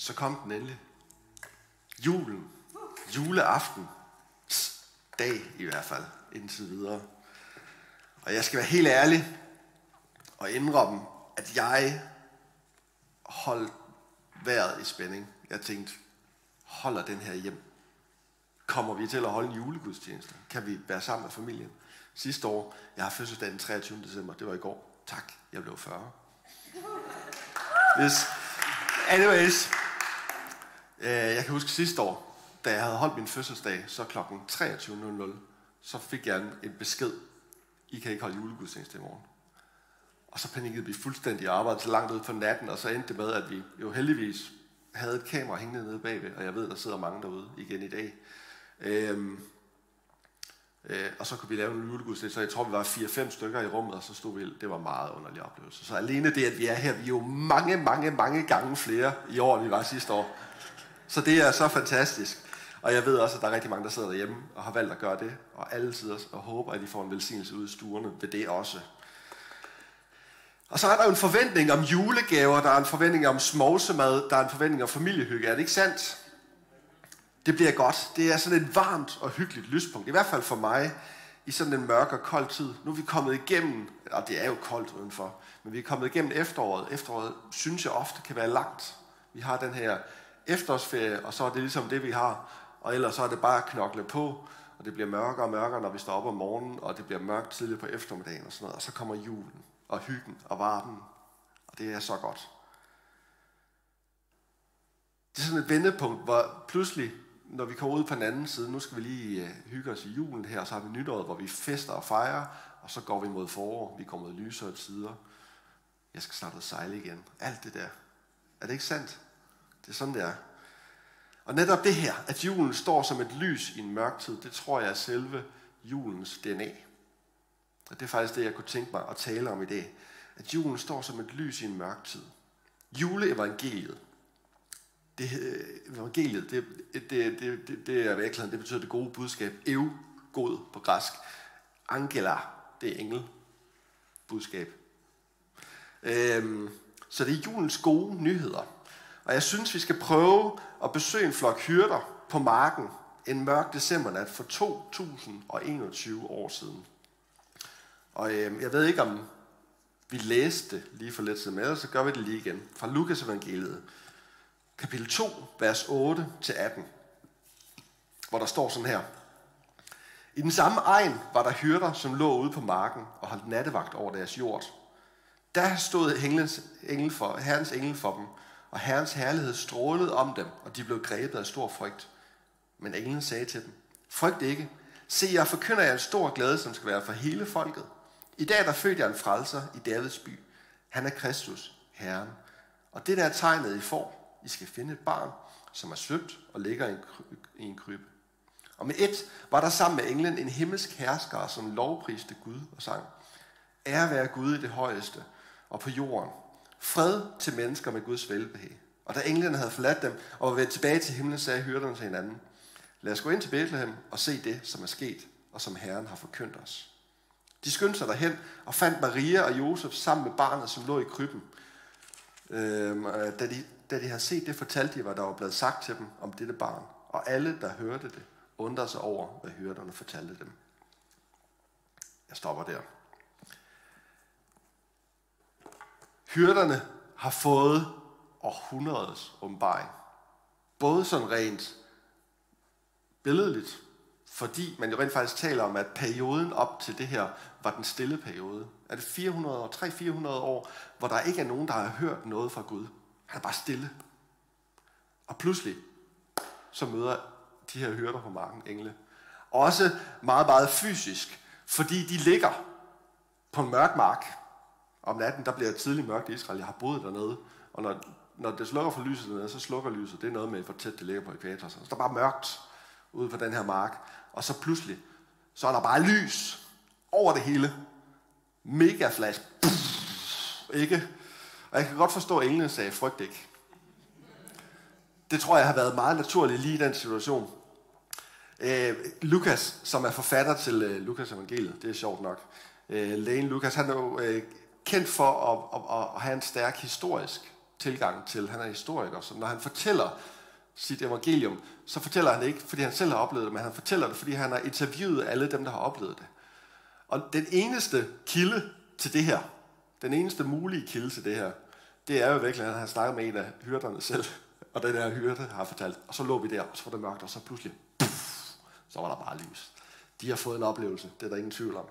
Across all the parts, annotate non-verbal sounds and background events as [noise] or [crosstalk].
så kom den endelig. Julen. Juleaften. Dag i hvert fald, indtil videre. Og jeg skal være helt ærlig og indrømme, at jeg holdt vejret i spænding. Jeg tænkte, holder den her hjem? Kommer vi til at holde en julegudstjeneste? Kan vi være sammen med familien? Sidste år, jeg har fødselsdag den 23. december, det var i går. Tak, jeg blev 40. Yes. Anyways, Øh, jeg kan huske sidste år, da jeg havde holdt min fødselsdag, så klokken 23.00, så fik jeg en, besked. I kan ikke holde julegudstjeneste i morgen. Og så panikkede vi fuldstændig arbejde så langt ud på natten, og så endte det med, at vi jo heldigvis havde et kamera hængende nede bagved, og jeg ved, der sidder mange derude igen i dag. Øhm, øh, og så kunne vi lave en julegudstjeneste, så jeg tror, vi var 4-5 stykker i rummet, og så stod vi, det var en meget underlig oplevelse. Så alene det, at vi er her, vi er jo mange, mange, mange gange flere i år, end vi var sidste år. Så det er så fantastisk. Og jeg ved også, at der er rigtig mange, der sidder derhjemme og har valgt at gøre det, og alle sidder og håber, at de får en velsignelse ud i stuerne ved det også. Og så er der jo en forventning om julegaver, der er en forventning om smovsemad, der er en forventning om familiehygge. Er det ikke sandt? Det bliver godt. Det er sådan et varmt og hyggeligt lyspunkt. I hvert fald for mig i sådan en mørk og kold tid. Nu er vi kommet igennem, og det er jo koldt udenfor, men vi er kommet igennem efteråret. Efteråret synes jeg ofte kan være langt. Vi har den her efterårsferie, og så er det ligesom det, vi har. Og ellers så er det bare at knokle på, og det bliver mørkere og mørkere, når vi står op om morgenen, og det bliver mørkt tidligt på eftermiddagen og sådan noget. Og så kommer julen og hyggen og varmen. Og det er så godt. Det er sådan et vendepunkt, hvor pludselig, når vi kommer ud på den anden side, nu skal vi lige øh, hygge os i julen her, og så har vi nytåret, hvor vi fester og fejrer, og så går vi mod forår, vi går mod lysere tider. Jeg skal snart sejle igen. Alt det der. Er det ikke sandt? Det er sådan, det er. Og netop det her, at julen står som et lys i en mørk tid, det tror jeg er selve julens DNA. Og det er faktisk det, jeg kunne tænke mig at tale om i dag. At julen står som et lys i en mørk tid. Juleevangeliet. Det, øh, evangeliet, det, det, det, det, det er virkeligheden, det betyder det gode budskab. Ev, god på græsk. Angela, det er engel budskab. Øhm, så det er julens gode nyheder. Og jeg synes, vi skal prøve at besøge en flok hyrder på marken en mørk decembernat for 2021 år siden. Og øh, jeg ved ikke, om vi læste det lige for lidt siden, men så gør vi det lige igen. Fra Lukas evangeliet, kapitel 2, vers 8-18, hvor der står sådan her. I den samme egen var der hyrder, som lå ude på marken og holdt nattevagt over deres jord. Der stod englens, engel for, herrens engel for dem, og herrens herlighed strålede om dem, og de blev grebet af stor frygt. Men englen sagde til dem, frygt ikke. Se, jeg forkynder jer en stor glæde, som skal være for hele folket. I dag er der født jeg en frelser i Davids by. Han er Kristus, Herren. Og det der er tegnet, I får. I skal finde et barn, som er søbt og ligger i en, i en krybe. Og med et var der sammen med englen en himmelsk hersker, som lovpriste Gud og sang. Ære være Gud i det højeste og på jorden. Fred til mennesker med Guds velbehag. Og da englene havde forladt dem og var vendt tilbage til himlen, sagde hyrderne til hinanden, lad os gå ind til Bethlehem og se det, som er sket, og som Herren har forkyndt os. De skyndte sig derhen og fandt Maria og Josef sammen med barnet, som lå i krybben. Øhm, da, de, da de havde set det, fortalte de, hvad der var blevet sagt til dem om dette barn. Og alle, der hørte det, undrede sig over, hvad hyrderne fortalte dem. Jeg stopper der. Hyrderne har fået århundredes åbenbaring. Både sådan rent billedligt, fordi man jo rent faktisk taler om, at perioden op til det her var den stille periode. Er det 400 år, 300-400 år, hvor der ikke er nogen, der har hørt noget fra Gud. Han er bare stille. Og pludselig, så møder de her hyrder på marken engle. Også meget, meget fysisk, fordi de ligger på en mørk mark. Om natten, der bliver tidlig mørkt i Israel. Jeg har boet dernede. Og når, når det slukker for lyset dernede, så slukker lyset. Det er noget med, hvor tæt det ligger på ekvator. Så der er bare mørkt ude på den her mark. Og så pludselig, så er der bare lys over det hele. Mega flash. Puff, ikke? Og jeg kan godt forstå, at englene sagde, frygt ikke. Det tror jeg har været meget naturligt lige i den situation. Øh, Lukas, som er forfatter til øh, Lukas evangeliet, det er sjovt nok. Øh, Lane Lukas, han er jo øh, kendt for at, at, at, have en stærk historisk tilgang til. Han er historiker, så når han fortæller sit evangelium, så fortæller han det ikke, fordi han selv har oplevet det, men han fortæller det, fordi han har interviewet alle dem, der har oplevet det. Og den eneste kilde til det her, den eneste mulige kilde til det her, det er jo virkelig, at han snakker med en af hyrderne selv, [laughs] og den der hyrde har fortalt, og så lå vi der, og så var det mørkt, og så pludselig, puff, så var der bare lys. De har fået en oplevelse, det er der ingen tvivl om.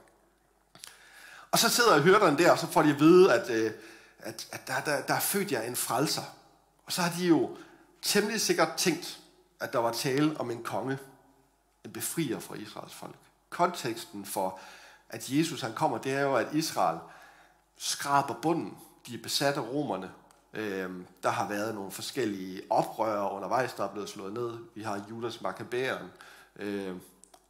Og så sidder hyrderne der, og så får de at vide, at, øh, at, at der, der, der er født jer en frelser. Og så har de jo temmelig sikkert tænkt, at der var tale om en konge, en befrier fra Israels folk. Konteksten for, at Jesus han kommer, det er jo, at Israel skraber bunden. De er besat af romerne. Øhm, der har været nogle forskellige oprør undervejs, der er blevet slået ned. Vi har Judas Maccabæren, øhm,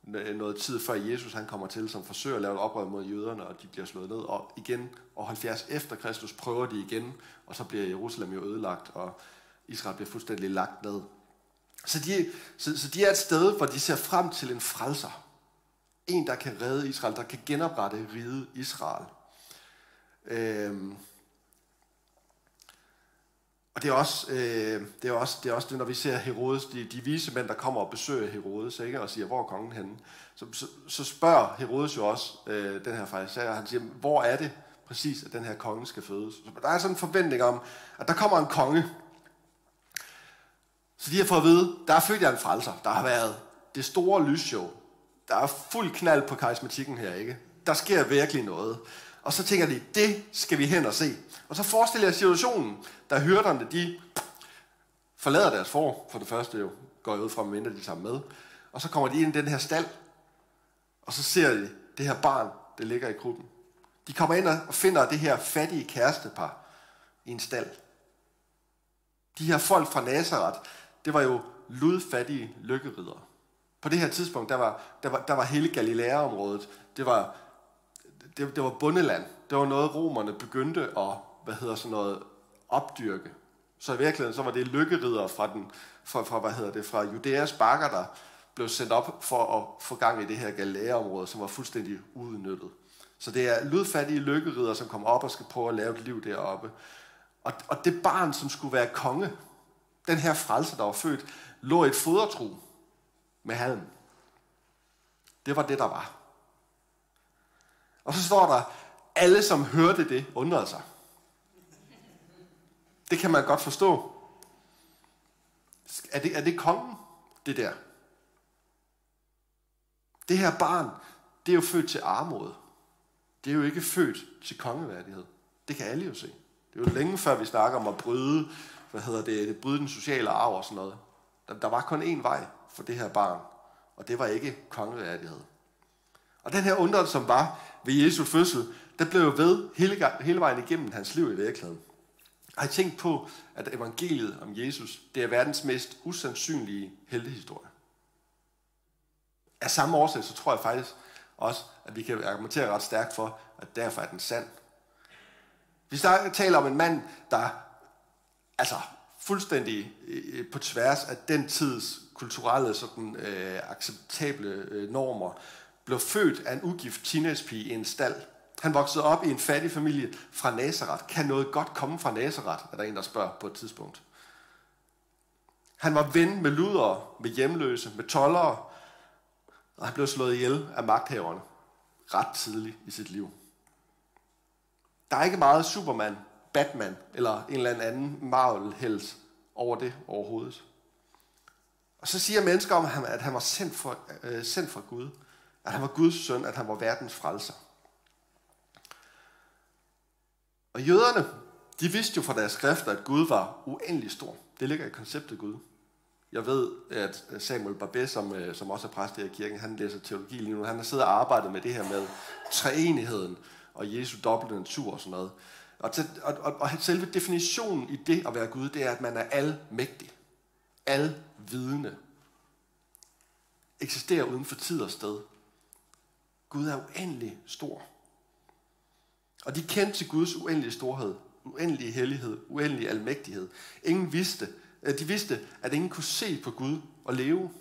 noget tid før Jesus han kommer til, som forsøger at lave et oprør mod jøderne, og de bliver slået ned. Og igen, og 70 efter Kristus prøver de igen, og så bliver Jerusalem jo ødelagt, og Israel bliver fuldstændig lagt ned. Så de, så, så de er et sted, hvor de ser frem til en frelser. En, der kan redde Israel, der kan genoprette riget Israel. Øhm. Og det er, også, øh, det er også det, er også det, når vi ser Herodes, de, de vise mænd, der kommer og besøger Herodes, ikke, og siger, hvor er kongen henne? Så, så, så spørger Herodes jo også øh, den her fariserer, han siger, hvor er det præcis, at den her konge skal fødes? Så der er sådan en forventning om, at der kommer en konge, så de har fået at vide, der er født en frelser. Der har været det store lysshow. Der er fuld knald på karismatikken her, ikke? Der sker virkelig noget. Og så tænker de, det skal vi hen og se. Og så forestiller jeg situationen, der hyrderne, de forlader deres for, for det første jo, går jeg ud fra, mindre de tager med. Og så kommer de ind i den her stald, og så ser de det her barn, det ligger i krybben. De kommer ind og finder det her fattige kærestepar i en stald. De her folk fra Nazareth, det var jo ludfattige lykkeridere. På det her tidspunkt, der var, der var, der var hele Galilea-området, det var, det, det var bundeland. Det var noget, romerne begyndte at, hvad hedder sådan noget, opdyrke. Så i virkeligheden, så var det lykkerider fra, den, fra, fra, hvad hedder det, fra Judæas bakker, der blev sendt op for at få gang i det her galæreområde, som var fuldstændig udnyttet. Så det er ludfattige lykkerider, som kommer op og skal prøve at lave et liv deroppe. Og, og det barn, som skulle være konge, den her frelse, der var født, lå i et fodertru med halm. Det var det, der var. Og så står der, alle som hørte det, undrede sig. Det kan man godt forstå. Er det, er det kongen, det der? Det her barn, det er jo født til armod. Det er jo ikke født til kongeværdighed. Det kan alle jo se. Det er jo længe før vi snakker om at bryde hvad hedder det, bryde den sociale arv og sådan noget. Der, der var kun én vej for det her barn, og det var ikke kongeværdighed. Og den her undrelse, som var ved Jesu fødsel, der blev jo ved hele, hele vejen igennem hans liv i virkeligheden. Jeg har tænkt på, at evangeliet om Jesus, det er verdens mest usandsynlige heltehistorie. Af samme årsag, så tror jeg faktisk også, at vi kan argumentere ret stærkt for, at derfor er den sand. Vi taler om en mand, der altså fuldstændig øh, på tværs af den tids kulturelle sådan, øh, acceptable øh, normer, blev født af en ugift teenagepige i en stald. Han voksede op i en fattig familie fra Nazareth. Kan noget godt komme fra Nazareth, er der en, der spørger på et tidspunkt. Han var ven med ludere, med hjemløse, med tollere, og han blev slået ihjel af magthaverne ret tidligt i sit liv. Der er ikke meget Superman Batman eller en eller anden Marvel-helt over det overhovedet. Og så siger mennesker om ham, at han var sendt, fra, øh, sendt fra Gud. At han var Guds søn, at han var verdens frelser. Og jøderne, de vidste jo fra deres skrifter, at Gud var uendelig stor. Det ligger i konceptet Gud. Jeg ved, at Samuel Barbet, som, øh, som også er præst i kirken, han læser teologi lige nu. Han har siddet og arbejdet med det her med treenigheden og Jesu dobbelte natur og sådan noget. Og, til, og, og, og selve definitionen i det at være Gud, det er, at man er almægtig. Alvidende. Eksisterer uden for tid og sted. Gud er uendelig stor. Og de kendte til Guds uendelige storhed, uendelige hellighed, uendelig almægtighed. Ingen vidste, øh, de vidste, at ingen kunne se på Gud og leve.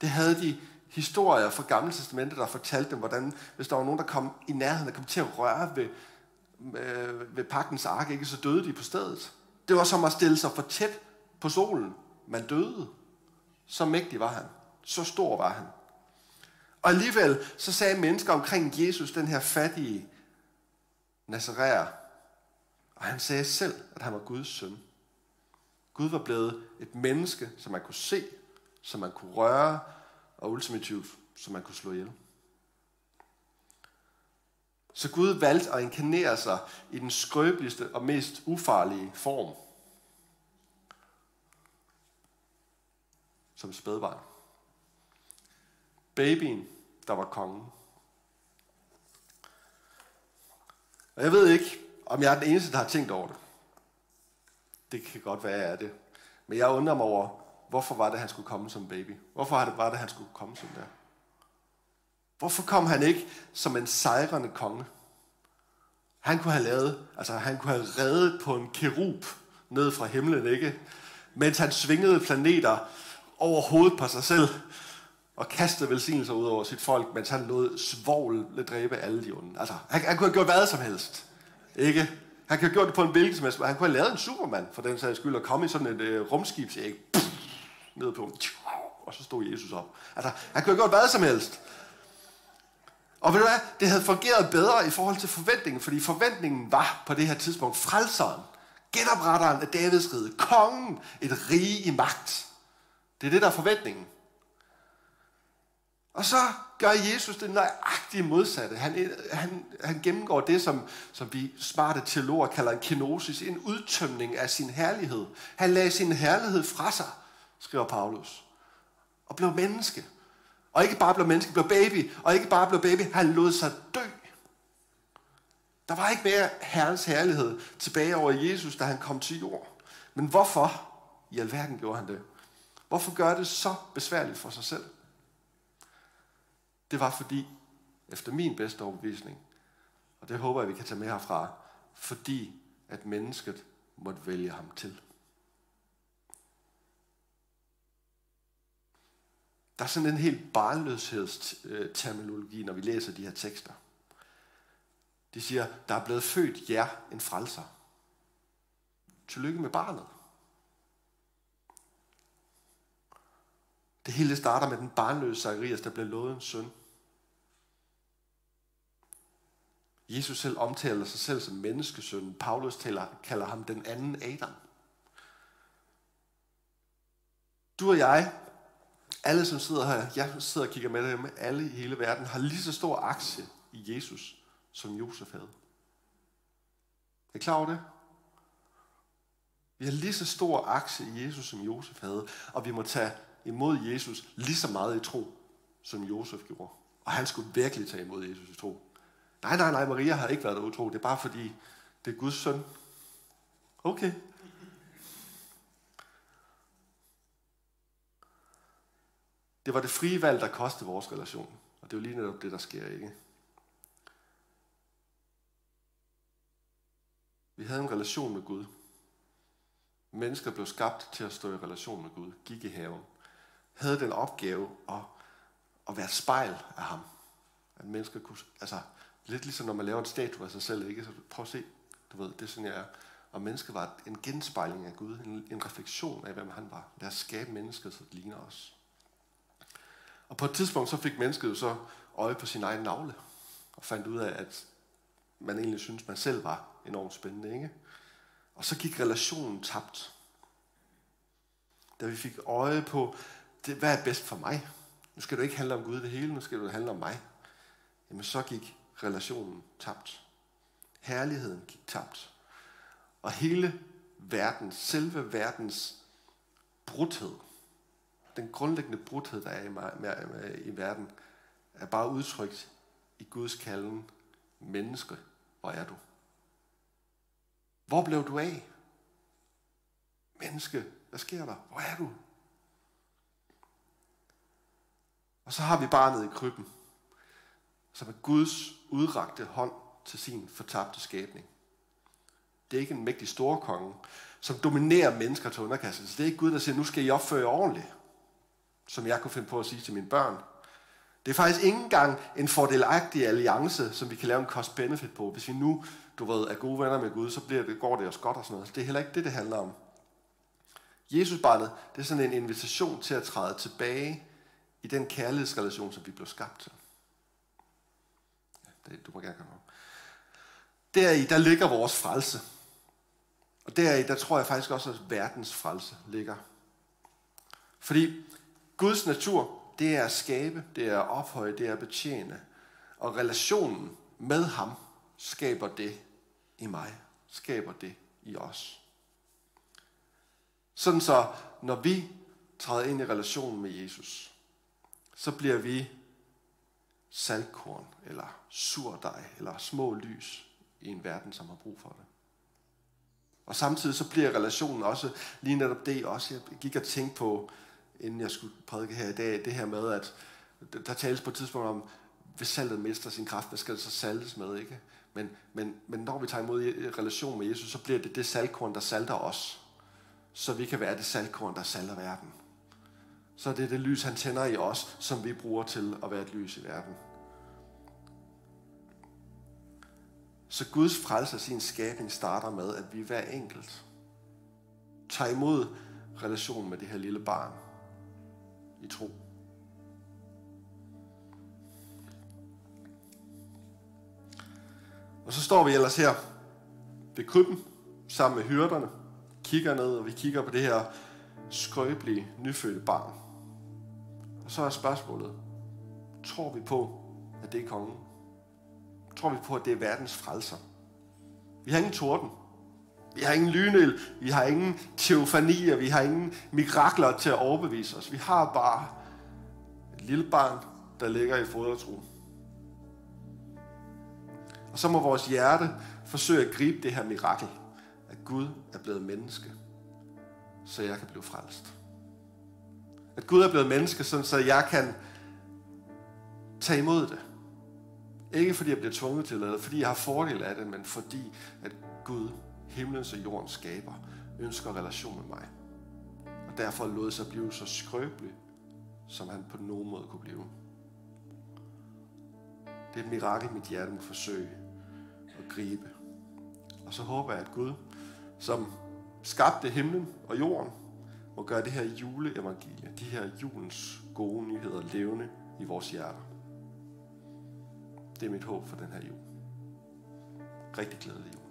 Det havde de historier fra Gamle Testamentet, der fortalte dem, hvordan hvis der var nogen, der kom i nærheden, der kom til at røre ved øh, ved pagtens ark, ikke, så døde de på stedet. Det var som at stille sig for tæt på solen. Man døde. Så mægtig var han. Så stor var han. Og alligevel så sagde mennesker omkring Jesus, den her fattige Nazaræer, og han sagde selv, at han var Guds søn. Gud var blevet et menneske, som man kunne se, som man kunne røre, og ultimativt, som man kunne slå ihjel. Så Gud valgte at inkarnere sig i den skrøbeligste og mest ufarlige form. Som spædbarn. Babyen, der var kongen. Og jeg ved ikke, om jeg er den eneste, der har tænkt over det. Det kan godt være, at jeg er det. Men jeg undrer mig over, hvorfor var det, han skulle komme som baby? Hvorfor var det, var det han skulle komme som der? Hvorfor kom han ikke som en sejrende konge? Han kunne have lavet, altså han kunne have reddet på en kerub ned fra himlen, ikke? Mens han svingede planeter over hovedet på sig selv og kastede velsignelser ud over sit folk, mens han lod svogl dræbe alle de onde. Altså, han, han kunne have gjort hvad som helst. Ikke? Han kunne have gjort det på en hvilken som helst. Han kunne have lavet en Superman, for den sags skyld, og komme i sådan et uh, rumskibsæg, ned på og så stod Jesus op. Altså, han kunne have gjort hvad som helst. Og ved du hvad? Det havde fungeret bedre i forhold til forventningen, fordi forventningen var på det her tidspunkt frelseren, genopretteren af Davids rige, kongen, et rige i magt. Det er det, der er forventningen. Og så gør Jesus det nøjagtige modsatte. Han, han, han gennemgår det, som, som vi smarte teologer kalder en kenosis, en udtømning af sin herlighed. Han lagde sin herlighed fra sig, skriver Paulus, og blev menneske. Og ikke bare blev menneske, blev baby, og ikke bare blev baby, han lod sig dø. Der var ikke mere Herrens herlighed tilbage over Jesus, da han kom til jord. Men hvorfor i alverden gjorde han det? Hvorfor gør det så besværligt for sig selv? Det var fordi, efter min bedste overbevisning, og det håber jeg, vi kan tage med herfra, fordi at mennesket måtte vælge ham til. Der er sådan en helt barnløshedsterminologi, når vi læser de her tekster. De siger, der er blevet født jer en frelser. Tillykke med barnet. Det hele starter med den barnløse Zacharias, der blev lovet en søn. Jesus selv omtaler sig selv som menneskesøn. Paulus taler, kalder ham den anden Adam. Du og jeg, alle som sidder her, jeg sidder og kigger med dem, alle i hele verden, har lige så stor aktie i Jesus, som Josef havde. Er I klar over det? Vi har lige så stor aktie i Jesus, som Josef havde, og vi må tage imod Jesus lige så meget i tro, som Josef gjorde. Og han skulle virkelig tage imod Jesus i tro. Nej, nej, nej, Maria har ikke været utro. Det er bare fordi, det er Guds søn. Okay. Det var det frie valg, der kostede vores relation. Og det er jo lige netop det, der sker, ikke? Vi havde en relation med Gud. Mennesker blev skabt til at stå i relation med Gud, gik i haven. Havde den opgave at, at være spejl af ham. At mennesker kunne, altså Lidt ligesom når man laver en statue af sig selv, ikke? Så prøv at se, du ved, det er sådan, jeg er. Og mennesket var en genspejling af Gud, en, en refleksion af, hvem han var. Lad os skabe mennesket, så det ligner os. Og på et tidspunkt, så fik mennesket jo så øje på sin egen navle, og fandt ud af, at man egentlig synes, man selv var enormt spændende, ikke? Og så gik relationen tabt. Da vi fik øje på, det, hvad er bedst for mig? Nu skal du ikke handle om Gud det hele, nu skal du handle om mig. Jamen så gik relationen tabt. Herligheden gik tabt. Og hele verden, selve verdens brudhed, den grundlæggende brudhed, der er i, i verden, er bare udtrykt i Guds kalden, menneske, hvor er du? Hvor blev du af? Menneske, hvad sker der? Hvor er du? Og så har vi barnet i krybben som er Guds udrakte hånd til sin fortabte skabning. Det er ikke en mægtig store konge, som dominerer mennesker til underkastelse. Det er ikke Gud, der siger, nu skal I opføre jer ordentligt, som jeg kunne finde på at sige til mine børn. Det er faktisk ikke engang en fordelagtig alliance, som vi kan lave en cost-benefit på. Hvis vi nu du ved, er gode venner med Gud, så bliver det, går det også godt og sådan noget. Det er heller ikke det, det handler om. Jesusbarnet, det er sådan en invitation til at træde tilbage i den kærlighedsrelation, som vi blev skabt til. Det, du må gerne komme Deri, der ligger vores frelse. Og deri, der tror jeg faktisk også, at verdens frelse ligger. Fordi Guds natur, det er at skabe, det er at ophøje, det er at betjene. Og relationen med ham skaber det i mig, skaber det i os. Sådan så, når vi træder ind i relationen med Jesus, så bliver vi saltkorn, eller surdej, eller små lys i en verden, som har brug for det. Og samtidig så bliver relationen også lige netop det også. Jeg gik og tænkte på, inden jeg skulle prædike her i dag, det her med, at der tales på et tidspunkt om, hvis saltet mister sin kraft, hvad skal det så saltes med, ikke? Men, men, men når vi tager imod relation med Jesus, så bliver det det saltkorn, der salter os. Så vi kan være det saltkorn, der salter verden. Så det er det lys, han tænder i os, som vi bruger til at være et lys i verden. Så Guds frelse af sin skabning starter med, at vi hver enkelt tager imod relationen med det her lille barn i tro. Og så står vi ellers her ved krybben sammen med hyrderne, kigger ned, og vi kigger på det her skrøbelige, nyfødte barn. Så er spørgsmålet, tror vi på, at det er kongen? Tror vi på, at det er verdens frelser? Vi har ingen torden. Vi har ingen lynel. Vi har ingen teofanier. Vi har ingen mirakler til at overbevise os. Vi har bare et lille barn, der ligger i fodertro. Og så må vores hjerte forsøge at gribe det her mirakel, at Gud er blevet menneske, så jeg kan blive frelst. At Gud er blevet menneske, sådan så jeg kan tage imod det. Ikke fordi jeg bliver tvunget til det, lade, fordi jeg har fordel af det, men fordi at Gud, himlens og jordens skaber, ønsker relation med mig. Og derfor lod sig blive så skrøbelig, som han på nogen måde kunne blive. Det er et mirakel, mit hjerte må forsøge at gribe. Og så håber jeg, at Gud, som skabte himlen og jorden, må gøre det her juleevangelie, de her julens gode nyheder levende i vores hjerter. Det er mit håb for den her jul. Rigtig glædelig jul.